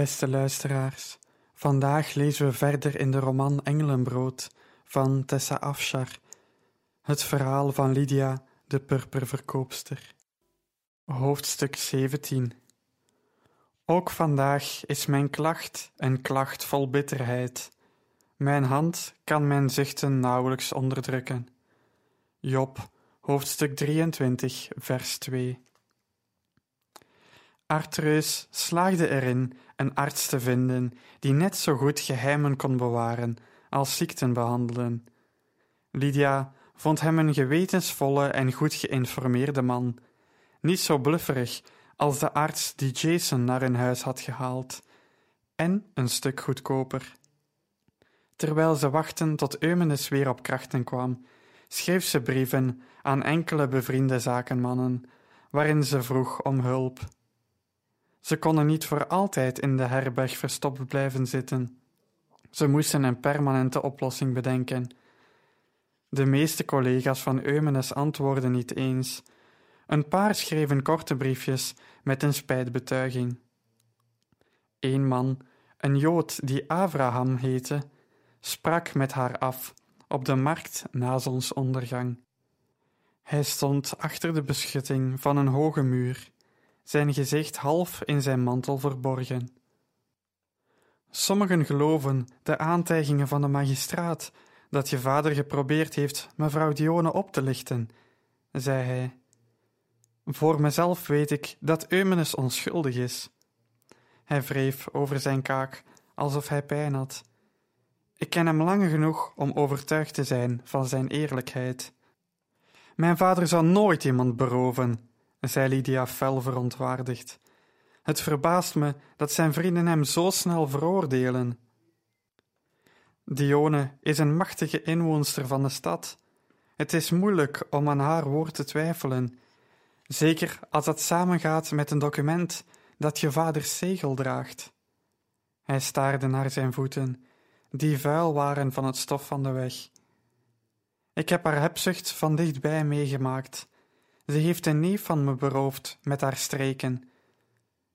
Beste luisteraars, vandaag lezen we verder in de roman Engelenbrood van Tessa Afshar, het verhaal van Lydia, de purperverkoopster. Hoofdstuk 17 Ook vandaag is mijn klacht een klacht vol bitterheid. Mijn hand kan mijn zuchten nauwelijks onderdrukken. Job, hoofdstuk 23, vers 2 Artreus slaagde erin een arts te vinden die net zo goed geheimen kon bewaren als ziekten behandelen. Lydia vond hem een gewetensvolle en goed geïnformeerde man, niet zo blufferig als de arts die Jason naar hun huis had gehaald, en een stuk goedkoper. Terwijl ze wachten tot Eumenes weer op krachten kwam, schreef ze brieven aan enkele bevriende zakenmannen, waarin ze vroeg om hulp. Ze konden niet voor altijd in de herberg verstopt blijven zitten. Ze moesten een permanente oplossing bedenken. De meeste collega's van Eumenes antwoordden niet eens. Een paar schreven korte briefjes met een spijtbetuiging. Een man, een Jood die Abraham heette, sprak met haar af op de markt na zonsondergang. Hij stond achter de beschutting van een hoge muur zijn gezicht half in zijn mantel verborgen. Sommigen geloven de aantijgingen van de magistraat dat je vader geprobeerd heeft mevrouw Dione op te lichten, zei hij. Voor mezelf weet ik dat Eumenes onschuldig is. Hij wreef over zijn kaak alsof hij pijn had. Ik ken hem lang genoeg om overtuigd te zijn van zijn eerlijkheid. Mijn vader zou nooit iemand beroven, zei Lydia fel verontwaardigd. Het verbaast me dat zijn vrienden hem zo snel veroordelen. Dione is een machtige inwoonster van de stad. Het is moeilijk om aan haar woord te twijfelen, zeker als dat samengaat met een document dat je vaders zegel draagt. Hij staarde naar zijn voeten, die vuil waren van het stof van de weg. Ik heb haar hebzucht van dichtbij meegemaakt. Ze heeft een neef van me beroofd met haar streken.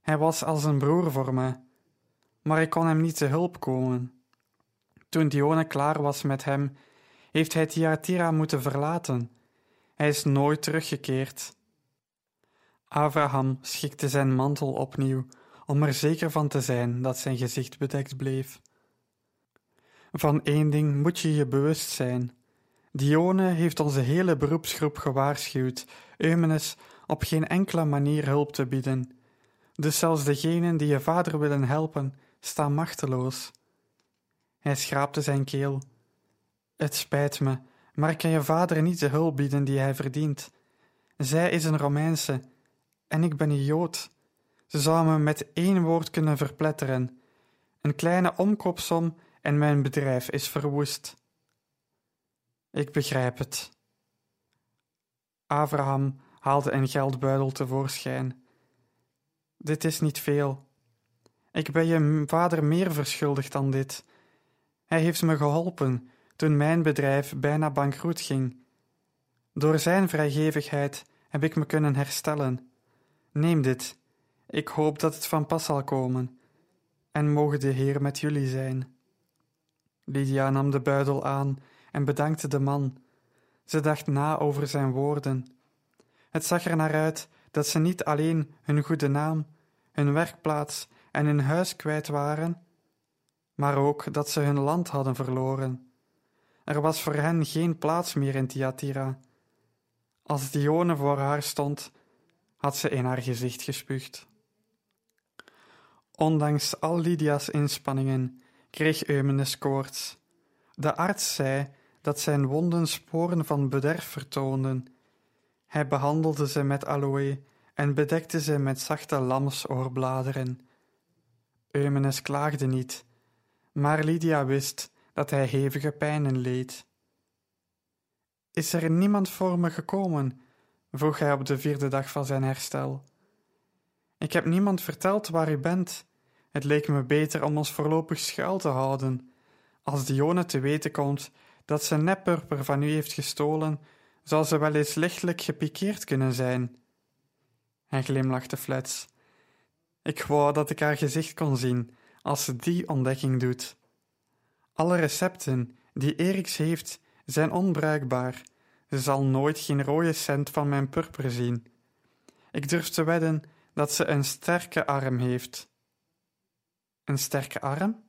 Hij was als een broer voor me, maar ik kon hem niet te hulp komen. Toen Dione klaar was met hem, heeft hij Thyatira moeten verlaten. Hij is nooit teruggekeerd. Abraham schikte zijn mantel opnieuw, om er zeker van te zijn dat zijn gezicht bedekt bleef. Van één ding moet je je bewust zijn. Dione heeft onze hele beroepsgroep gewaarschuwd Eumenes op geen enkele manier hulp te bieden. Dus zelfs degenen die je vader willen helpen, staan machteloos. Hij schraapte zijn keel. Het spijt me, maar ik kan je vader niet de hulp bieden die hij verdient. Zij is een Romeinse en ik ben een Jood. Ze zou me met één woord kunnen verpletteren. Een kleine omkoopsom en mijn bedrijf is verwoest. Ik begrijp het. Abraham haalde een geldbuidel tevoorschijn. Dit is niet veel. Ik ben je vader meer verschuldigd dan dit. Hij heeft me geholpen toen mijn bedrijf bijna bankroet ging. Door zijn vrijgevigheid heb ik me kunnen herstellen. Neem dit. Ik hoop dat het van pas zal komen. En mogen de Heer met jullie zijn. Lydia nam de buidel aan en bedankte de man. Ze dacht na over zijn woorden. Het zag er naar uit dat ze niet alleen hun goede naam, hun werkplaats en hun huis kwijt waren, maar ook dat ze hun land hadden verloren. Er was voor hen geen plaats meer in Thyatira. Als Dione voor haar stond, had ze in haar gezicht gespuugd. Ondanks al Lydia's inspanningen kreeg Eumenes koorts. De arts zei dat zijn wonden sporen van bederf vertoonden. Hij behandelde ze met aloë en bedekte ze met zachte lamsoorbladeren. Eumenes klaagde niet, maar Lydia wist dat hij hevige pijnen leed. Is er niemand voor me gekomen? vroeg hij op de vierde dag van zijn herstel. Ik heb niemand verteld waar u bent. Het leek me beter om ons voorlopig schuil te houden. Als Dione te weten komt dat ze neppurper van u heeft gestolen, zal ze wel eens lichtelijk gepikeerd kunnen zijn. Hij glimlachte flets. Ik wou dat ik haar gezicht kon zien als ze die ontdekking doet. Alle recepten die Eriks heeft zijn onbruikbaar. Ze zal nooit geen rode cent van mijn purper zien. Ik durf te wedden dat ze een sterke arm heeft. Een sterke arm?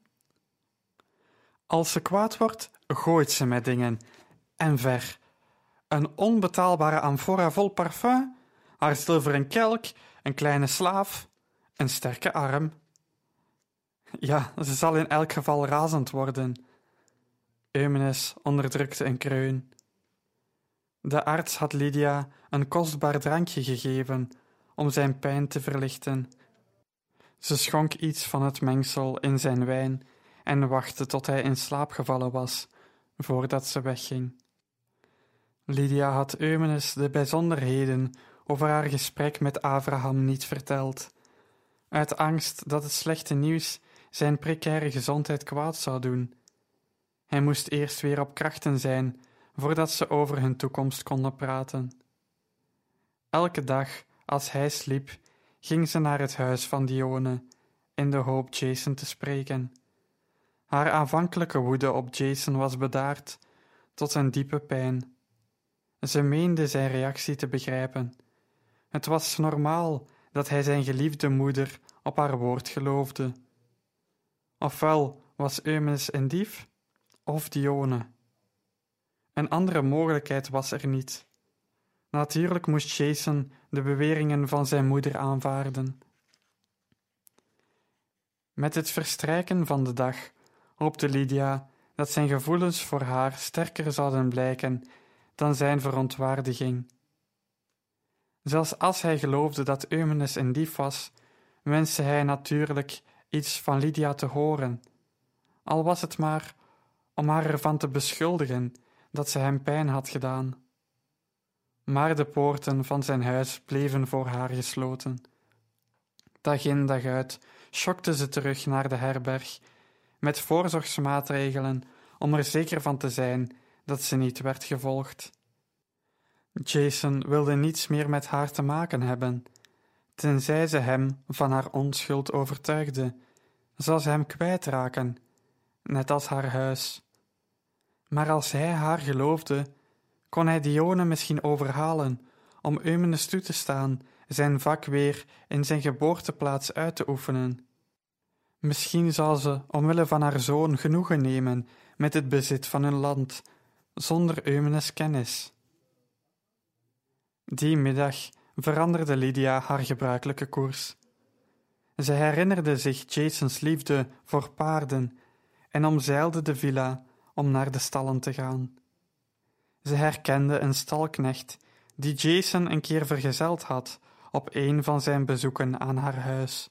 Als ze kwaad wordt, gooit ze met dingen. En ver. Een onbetaalbare amphora vol parfum, haar zilveren kelk, een kleine slaaf, een sterke arm. Ja, ze zal in elk geval razend worden. Eumenes onderdrukte een kreun. De arts had Lydia een kostbaar drankje gegeven om zijn pijn te verlichten. Ze schonk iets van het mengsel in zijn wijn en wachtte tot hij in slaap gevallen was, voordat ze wegging. Lydia had Eumenes de bijzonderheden over haar gesprek met Abraham niet verteld, uit angst dat het slechte nieuws zijn precaire gezondheid kwaad zou doen. Hij moest eerst weer op krachten zijn voordat ze over hun toekomst konden praten. Elke dag, als hij sliep, ging ze naar het huis van Dione in de hoop Jason te spreken. Haar aanvankelijke woede op Jason was bedaard tot een diepe pijn. Ze meende zijn reactie te begrijpen. Het was normaal dat hij zijn geliefde moeder op haar woord geloofde. Ofwel was Eumenes een dief, of Dione. Een andere mogelijkheid was er niet. Natuurlijk moest Jason de beweringen van zijn moeder aanvaarden. Met het verstrijken van de dag hoopte Lydia dat zijn gevoelens voor haar sterker zouden blijken dan zijn verontwaardiging. Zelfs als hij geloofde dat Eumenes een dief was, wenste hij natuurlijk iets van Lydia te horen, al was het maar om haar ervan te beschuldigen dat ze hem pijn had gedaan. Maar de poorten van zijn huis bleven voor haar gesloten. Dag in dag uit schokte ze terug naar de herberg, met voorzorgsmaatregelen om er zeker van te zijn dat ze niet werd gevolgd. Jason wilde niets meer met haar te maken hebben, tenzij ze hem van haar onschuld overtuigde, zou ze hem kwijtraken, net als haar huis. Maar als hij haar geloofde, kon hij Dione misschien overhalen om Eumenes toe te staan zijn vak weer in zijn geboorteplaats uit te oefenen. Misschien zal ze omwille van haar zoon genoegen nemen met het bezit van hun land, zonder Eumenes kennis. Die middag veranderde Lydia haar gebruikelijke koers. Ze herinnerde zich Jasons liefde voor paarden en omzeilde de villa om naar de stallen te gaan. Ze herkende een stalknecht die Jason een keer vergezeld had op een van zijn bezoeken aan haar huis.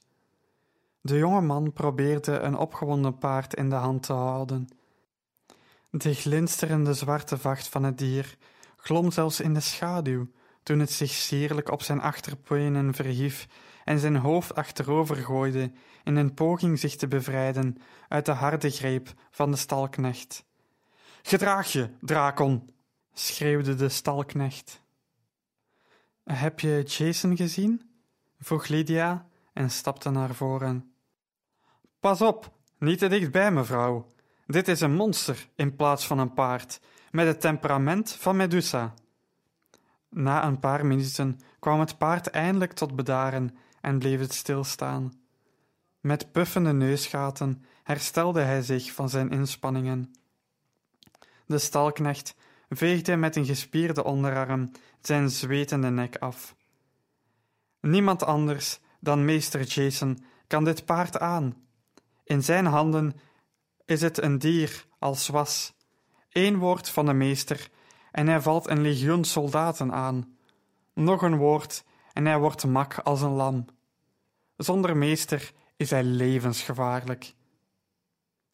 De jonge man probeerde een opgewonden paard in de hand te houden. De glinsterende zwarte vacht van het dier glom zelfs in de schaduw toen het zich sierlijk op zijn achterpenen verhief en zijn hoofd achterover gooide in een poging zich te bevrijden uit de harde greep van de stalknecht. Gedraag je, Drakon! schreeuwde de stalknecht. Heb je Jason gezien? vroeg Lydia en stapte naar voren. Pas op, niet te dichtbij, mevrouw. Dit is een monster in plaats van een paard, met het temperament van Medusa. Na een paar minuten kwam het paard eindelijk tot bedaren en bleef het stilstaan. Met puffende neusgaten herstelde hij zich van zijn inspanningen. De stalknecht veegde met een gespierde onderarm zijn zwetende nek af. Niemand anders dan meester Jason kan dit paard aan. In zijn handen is het een dier als was. Eén woord van de meester en hij valt een legioen soldaten aan. Nog een woord en hij wordt mak als een lam. Zonder meester is hij levensgevaarlijk.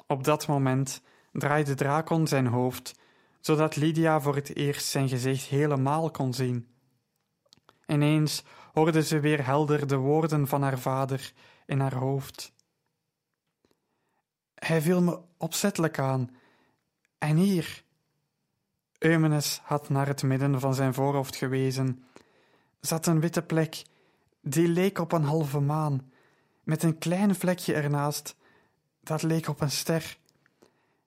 Op dat moment draaide Dracon zijn hoofd, zodat Lydia voor het eerst zijn gezicht helemaal kon zien. Ineens hoorde ze weer helder de woorden van haar vader in haar hoofd. Hij viel me opzettelijk aan. En hier. Eumenes had naar het midden van zijn voorhoofd gewezen. Zat een witte plek, die leek op een halve maan, met een klein vlekje ernaast, dat leek op een ster.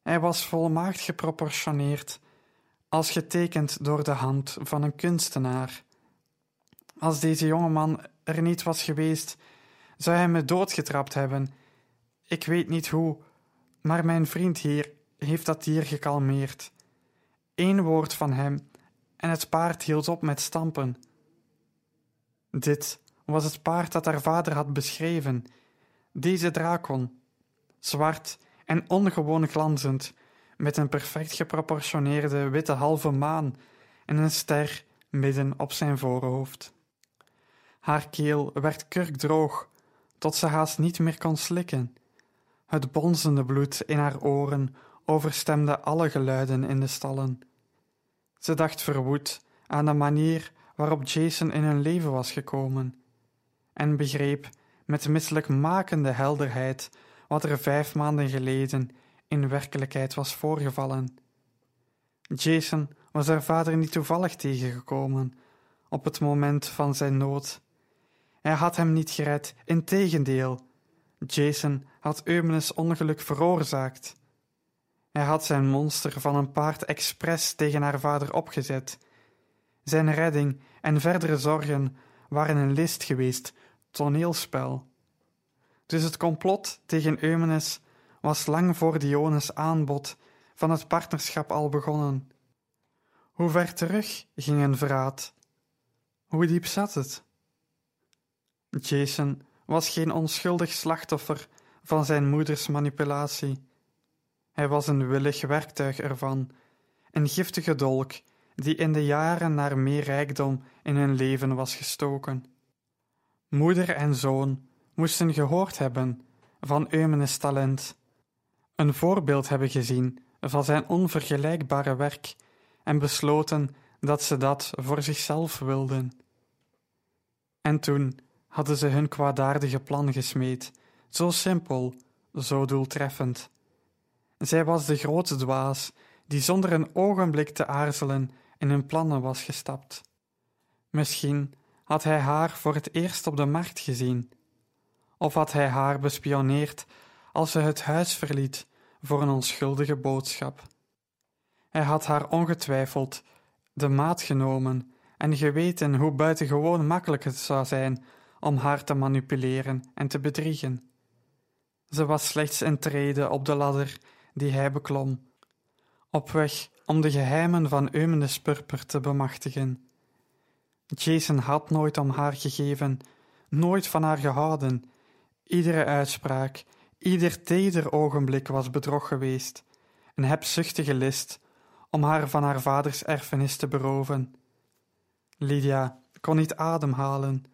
Hij was volmaakt geproportioneerd, als getekend door de hand van een kunstenaar. Als deze jonge man er niet was geweest, zou hij me doodgetrapt hebben. Ik weet niet hoe, maar mijn vriend hier heeft dat dier gekalmeerd. Eén woord van hem en het paard hield op met stampen. Dit was het paard dat haar vader had beschreven, deze dracon, zwart en ongewoon glanzend, met een perfect geproportioneerde witte halve maan en een ster midden op zijn voorhoofd. Haar keel werd kurkdroog, tot ze haast niet meer kon slikken. Het bonzende bloed in haar oren overstemde alle geluiden in de stallen. Ze dacht verwoed aan de manier waarop Jason in hun leven was gekomen, en begreep met misselijkmakende helderheid wat er vijf maanden geleden in werkelijkheid was voorgevallen. Jason was haar vader niet toevallig tegengekomen op het moment van zijn nood. Hij had hem niet gered, integendeel. Jason had Eumenes ongeluk veroorzaakt. Hij had zijn monster van een paard expres tegen haar vader opgezet. Zijn redding en verdere zorgen waren een list geweest, toneelspel. Dus het complot tegen Eumenes was lang voor Dionys aanbod van het partnerschap al begonnen. Hoe ver terug ging een verraad? Hoe diep zat het? Jason was geen onschuldig slachtoffer van zijn moeders manipulatie. Hij was een willig werktuig ervan, een giftige dolk die in de jaren naar meer rijkdom in hun leven was gestoken. Moeder en zoon moesten gehoord hebben van Eumenes talent, een voorbeeld hebben gezien van zijn onvergelijkbare werk en besloten dat ze dat voor zichzelf wilden. En toen hadden ze hun kwaadaardige plan gesmeed, zo simpel, zo doeltreffend. Zij was de grote dwaas die zonder een ogenblik te aarzelen in hun plannen was gestapt. Misschien had hij haar voor het eerst op de markt gezien, of had hij haar bespioneerd als ze het huis verliet voor een onschuldige boodschap. Hij had haar ongetwijfeld de maat genomen en geweten hoe buitengewoon makkelijk het zou zijn om haar te manipuleren en te bedriegen. Ze was slechts een trede op de ladder die hij beklom, op weg om de geheimen van Eumenes Purper te bemachtigen. Jason had nooit om haar gegeven, nooit van haar gehouden. Iedere uitspraak, ieder teder ogenblik was bedrog geweest, een hebzuchtige list om haar van haar vaders erfenis te beroven. Lydia kon niet ademhalen.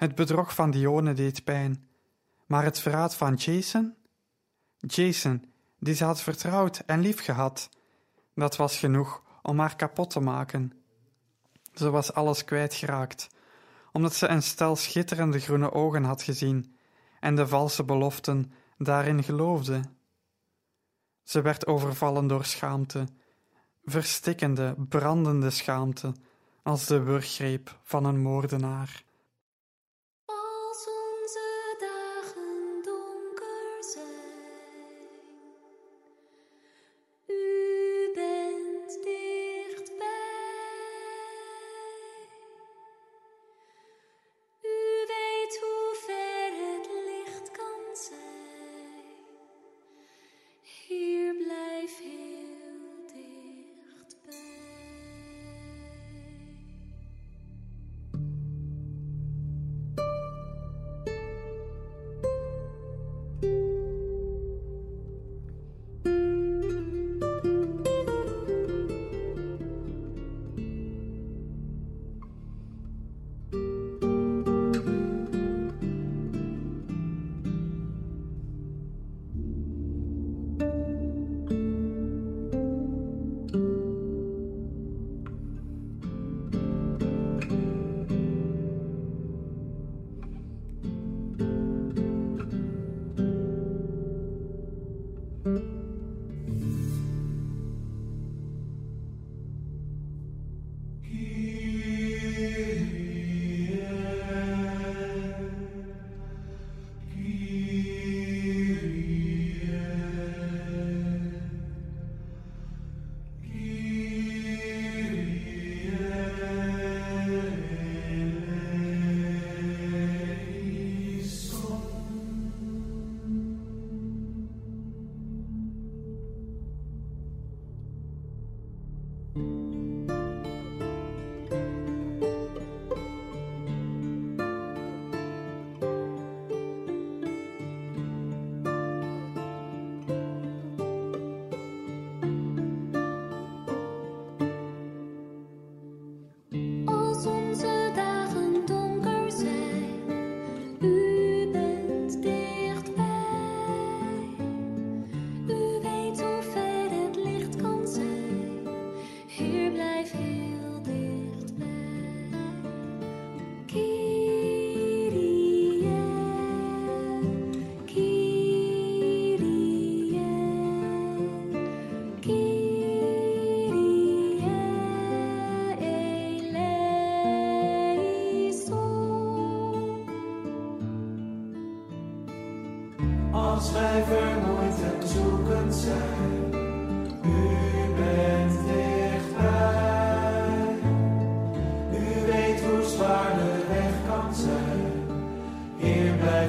Het bedrog van Dione deed pijn. Maar het verraad van Jason? Jason, die ze had vertrouwd en lief gehad, dat was genoeg om haar kapot te maken. Ze was alles kwijtgeraakt, omdat ze een stel schitterende groene ogen had gezien en de valse beloften daarin geloofde. Ze werd overvallen door schaamte, verstikkende, brandende schaamte, als de wurggreep van een moordenaar.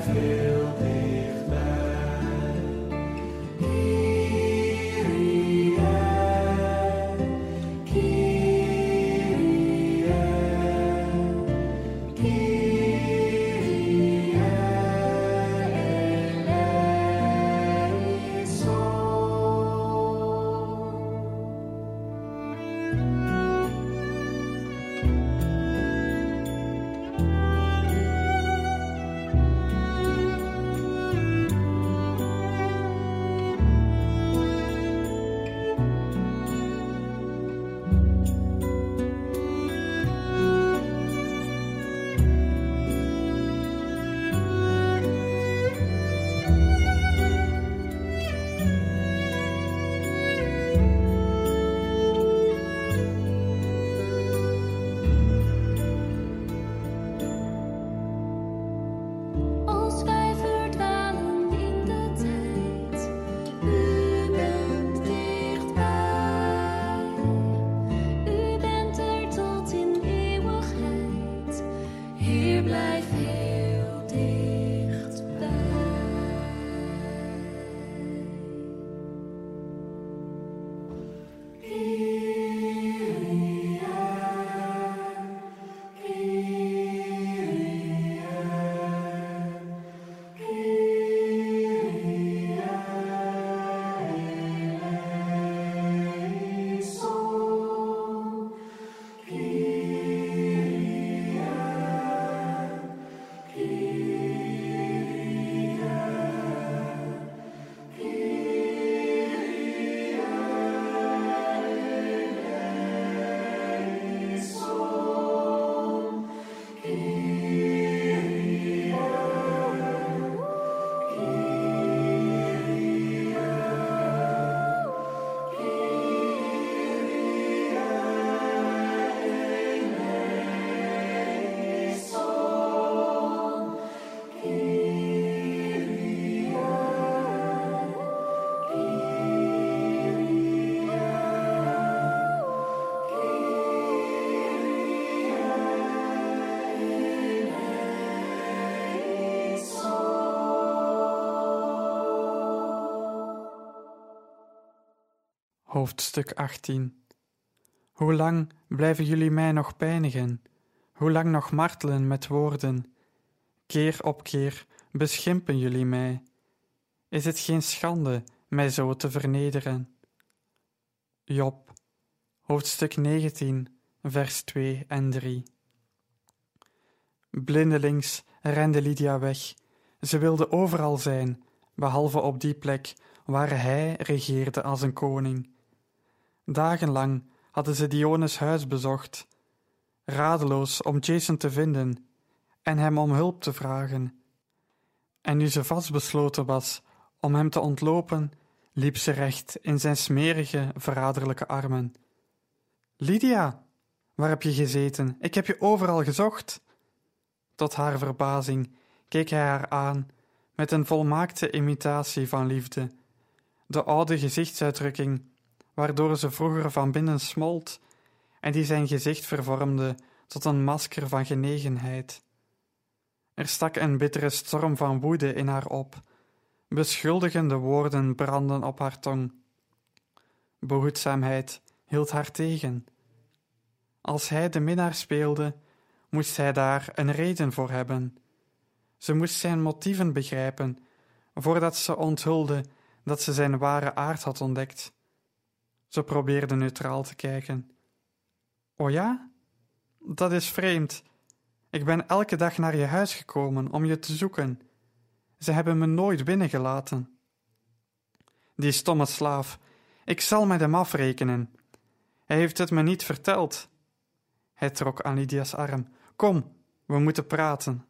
Heer Hoofdstuk 18 Hoe lang blijven jullie mij nog pijnigen? Hoe lang nog martelen met woorden? Keer op keer beschimpen jullie mij. Is het geen schande mij zo te vernederen? Job, hoofdstuk 19, vers 2 en 3 Blindelings rende Lydia weg. Ze wilde overal zijn, behalve op die plek waar hij regeerde als een koning. Dagenlang hadden ze Dionys huis bezocht, radeloos om Jason te vinden en hem om hulp te vragen. En nu ze vastbesloten was om hem te ontlopen, liep ze recht in zijn smerige, verraderlijke armen. Lydia, waar heb je gezeten? Ik heb je overal gezocht. Tot haar verbazing keek hij haar aan met een volmaakte imitatie van liefde. De oude gezichtsuitdrukking, waardoor ze vroeger van binnen smolt en die zijn gezicht vervormde tot een masker van genegenheid. Er stak een bittere storm van woede in haar op. Beschuldigende woorden brandden op haar tong. Behoedzaamheid hield haar tegen. Als hij de minnaar speelde, moest hij daar een reden voor hebben. Ze moest zijn motieven begrijpen, voordat ze onthulde dat ze zijn ware aard had ontdekt. Ze probeerde neutraal te kijken. O ja? Dat is vreemd. Ik ben elke dag naar je huis gekomen om je te zoeken. Ze hebben me nooit binnengelaten. Die stomme slaaf. Ik zal met hem afrekenen. Hij heeft het me niet verteld. Hij trok aan Lydia's arm. Kom, we moeten praten.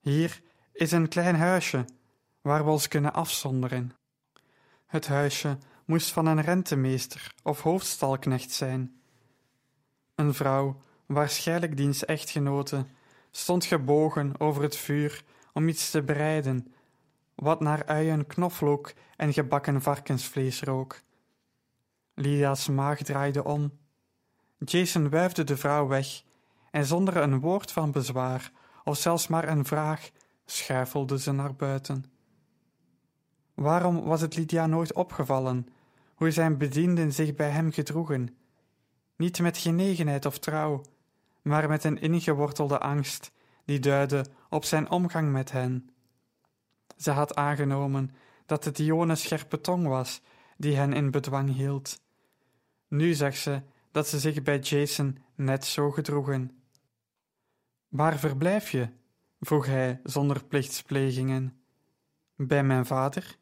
Hier is een klein huisje waar we ons kunnen afzonderen. Het huisje moest van een rentemeester of hoofdstalknecht zijn. Een vrouw, waarschijnlijk diens echtgenote, stond gebogen over het vuur om iets te bereiden, wat naar uien, knoflook en gebakken varkensvlees rook. Lydia's maag draaide om. Jason wuifde de vrouw weg en zonder een woord van bezwaar of zelfs maar een vraag schuifelde ze naar buiten. Waarom was het Lydia nooit opgevallen hoe zijn bedienden zich bij hem gedroegen? Niet met genegenheid of trouw, maar met een ingewortelde angst die duidde op zijn omgang met hen. Ze had aangenomen dat het Dionne scherpe tong was die hen in bedwang hield. Nu zag ze dat ze zich bij Jason net zo gedroegen. Waar verblijf je? vroeg hij zonder plichtsplegingen. Bij mijn vader?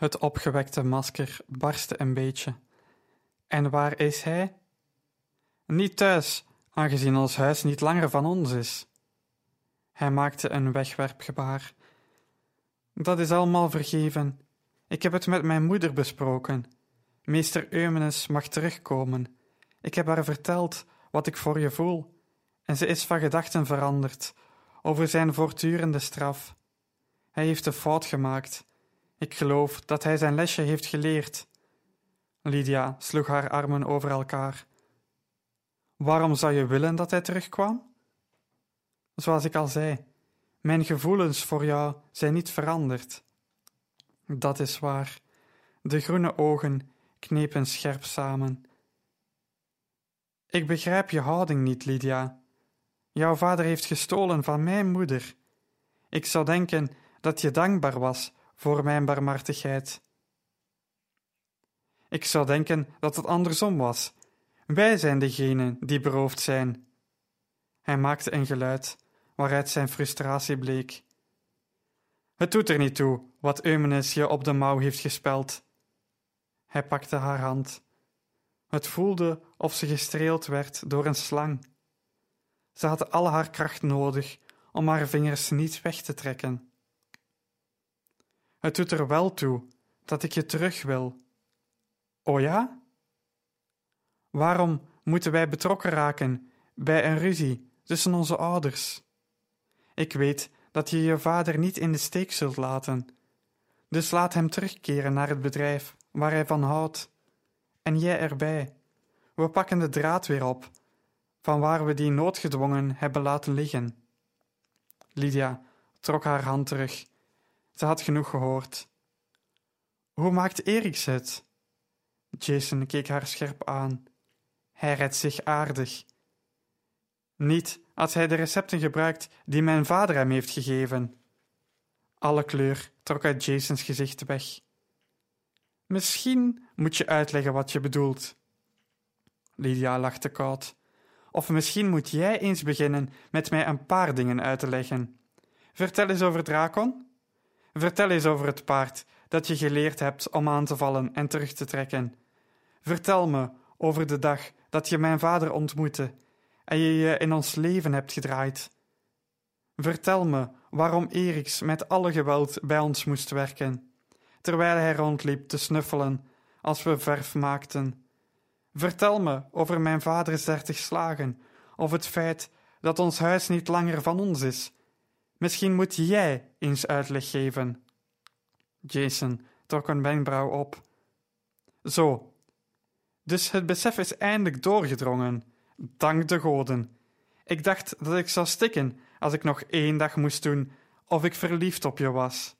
Het opgewekte masker barstte een beetje. En waar is hij? Niet thuis, aangezien ons huis niet langer van ons is. Hij maakte een wegwerpgebaar. Dat is allemaal vergeven. Ik heb het met mijn moeder besproken. Meester Eumenes mag terugkomen. Ik heb haar verteld wat ik voor je voel, en ze is van gedachten veranderd over zijn voortdurende straf. Hij heeft een fout gemaakt. Ik geloof dat hij zijn lesje heeft geleerd. Lydia sloeg haar armen over elkaar. Waarom zou je willen dat hij terugkwam? Zoals ik al zei, mijn gevoelens voor jou zijn niet veranderd. Dat is waar. De groene ogen knepen scherp samen. Ik begrijp je houding niet, Lydia. Jouw vader heeft gestolen van mijn moeder. Ik zou denken dat je dankbaar was voor mijn barmhartigheid. Ik zou denken dat het andersom was. Wij zijn degenen die beroofd zijn. Hij maakte een geluid waaruit zijn frustratie bleek. Het doet er niet toe wat Eumenes je op de mouw heeft gespeld. Hij pakte haar hand. Het voelde of ze gestreeld werd door een slang. Ze had al haar kracht nodig om haar vingers niet weg te trekken. Het doet er wel toe dat ik je terug wil. O ja? Waarom moeten wij betrokken raken bij een ruzie tussen onze ouders? Ik weet dat je je vader niet in de steek zult laten, dus laat hem terugkeren naar het bedrijf waar hij van houdt. En jij erbij. We pakken de draad weer op, van waar we die noodgedwongen hebben laten liggen. Lydia trok haar hand terug. Ze had genoeg gehoord. Hoe maakt Eriks het? Jason keek haar scherp aan. Hij redt zich aardig. Niet als hij de recepten gebruikt die mijn vader hem heeft gegeven. Alle kleur trok uit Jasons gezicht weg. Misschien moet je uitleggen wat je bedoelt. Lydia lachte koud. Of misschien moet jij eens beginnen met mij een paar dingen uit te leggen. Vertel eens over Dracon. Vertel eens over het paard dat je geleerd hebt om aan te vallen en terug te trekken. Vertel me over de dag dat je mijn vader ontmoette en je je in ons leven hebt gedraaid. Vertel me waarom Eriks met alle geweld bij ons moest werken, terwijl hij rondliep te snuffelen als we verf maakten. Vertel me over mijn vaders dertig slagen, of het feit dat ons huis niet langer van ons is. Misschien moet jij eens uitleg geven. Jason trok een wenkbrauw op. Zo. Dus het besef is eindelijk doorgedrongen. Dank de goden. Ik dacht dat ik zou stikken als ik nog één dag moest doen of ik verliefd op je was.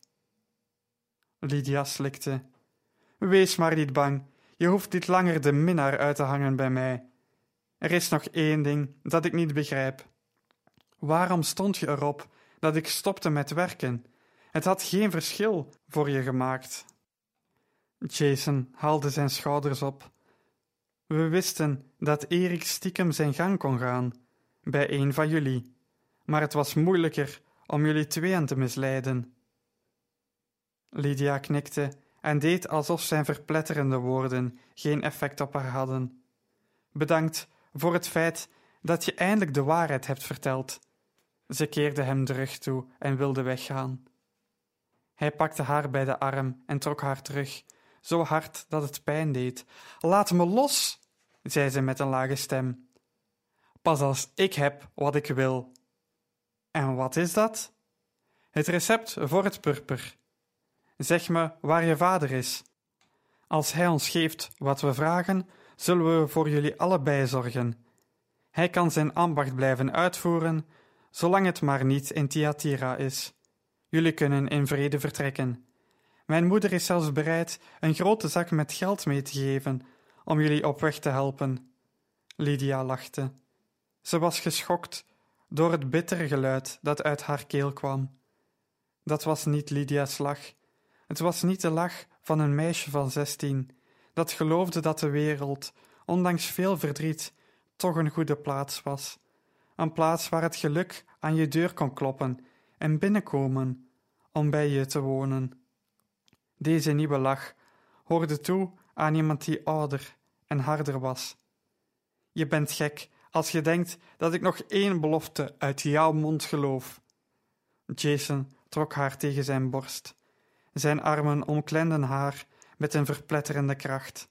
Lydia slikte. Wees maar niet bang. Je hoeft niet langer de minnaar uit te hangen bij mij. Er is nog één ding dat ik niet begrijp. Waarom stond je erop dat ik stopte met werken? Het had geen verschil voor je gemaakt. Jason haalde zijn schouders op. We wisten dat Erik stiekem zijn gang kon gaan, bij een van jullie, maar het was moeilijker om jullie tweeën te misleiden. Lydia knikte en deed alsof zijn verpletterende woorden geen effect op haar hadden. Bedankt voor het feit dat je eindelijk de waarheid hebt verteld. Ze keerde hem de rug toe en wilde weggaan. Hij pakte haar bij de arm en trok haar terug, zo hard dat het pijn deed. Laat me los, zei ze met een lage stem. Pas als ik heb wat ik wil. En wat is dat? Het recept voor het purper, Zeg me waar je vader is. Als hij ons geeft wat we vragen, zullen we voor jullie allebei zorgen. Hij kan zijn ambacht blijven uitvoeren, zolang het maar niet in Thyatira is. Jullie kunnen in vrede vertrekken. Mijn moeder is zelfs bereid een grote zak met geld mee te geven om jullie op weg te helpen. Lydia lachte. Ze was geschokt door het bittere geluid dat uit haar keel kwam. Dat was niet Lydia's lach. Het was niet de lach van een meisje van zestien, dat geloofde dat de wereld, ondanks veel verdriet, toch een goede plaats was. Een plaats waar het geluk aan je deur kon kloppen en binnenkomen om bij je te wonen. Deze nieuwe lach hoorde toe aan iemand die ouder en harder was. Je bent gek als je denkt dat ik nog één belofte uit jouw mond geloof. Jason trok haar tegen zijn borst. Zijn armen omklenden haar met een verpletterende kracht.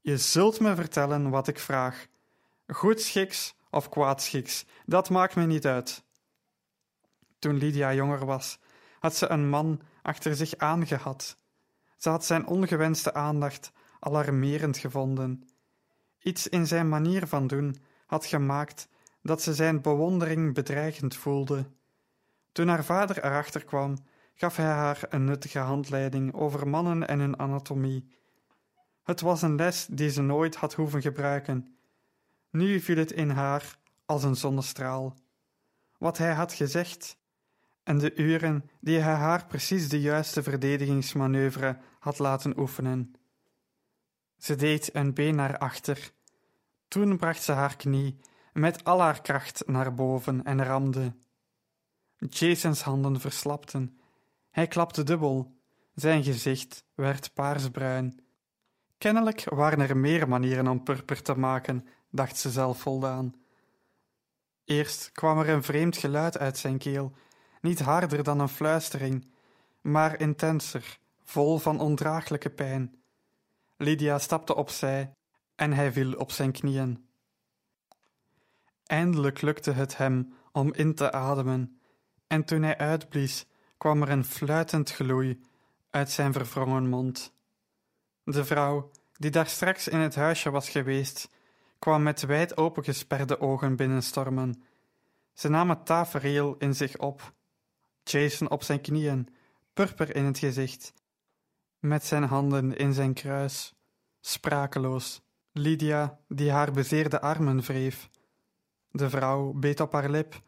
Je zult me vertellen wat ik vraag. Goedschiks of kwaadschiks, dat maakt me niet uit. Toen Lydia jonger was, had ze een man achter zich aangehad. Ze had zijn ongewenste aandacht alarmerend gevonden. Iets in zijn manier van doen had gemaakt dat ze zijn bewondering bedreigend voelde. Toen haar vader erachter kwam, gaf hij haar een nuttige handleiding over mannen en hun anatomie. Het was een les die ze nooit had hoeven gebruiken. Nu viel het in haar als een zonnestraal. Wat hij had gezegd en de uren die hij haar precies de juiste verdedigingsmanoeuvre had laten oefenen. Ze deed een been naar achter. Toen bracht ze haar knie met al haar kracht naar boven en ramde. Jasons handen verslapten. Hij klapte dubbel. Zijn gezicht werd paarsbruin. Kennelijk waren er meer manieren om purper te maken, dacht ze zelf voldaan. Eerst kwam er een vreemd geluid uit zijn keel, niet harder dan een fluistering, maar intenser, vol van ondraaglijke pijn. Lydia stapte opzij en hij viel op zijn knieën. Eindelijk lukte het hem om in te ademen, en toen hij uitblies, kwam er een fluitend geloei uit zijn verwrongen mond. De vrouw, die daar straks in het huisje was geweest, kwam met wijd opengesperde ogen binnenstormen. Ze nam het tafereel in zich op. Jason op zijn knieën, purper in het gezicht, met zijn handen in zijn kruis, sprakeloos. Lydia, die haar bezeerde armen wreef. De vrouw beet op haar lip.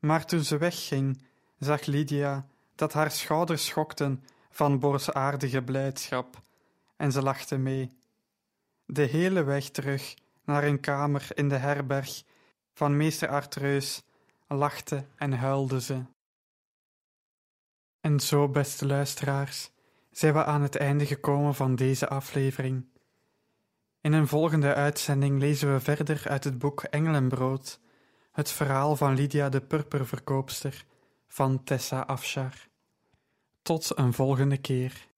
Maar toen ze wegging, zag Lydia dat haar schouders schokten van boosaardige blijdschap, en ze lachte mee. De hele weg terug naar een kamer in de herberg van meester Artreus lachte en huilde ze. En zo, beste luisteraars, zijn we aan het einde gekomen van deze aflevering. In een volgende uitzending lezen we verder uit het boek Engelenbrood, het verhaal van Lydia de purperverkoopster van Tessa Afshar. Tot een volgende keer.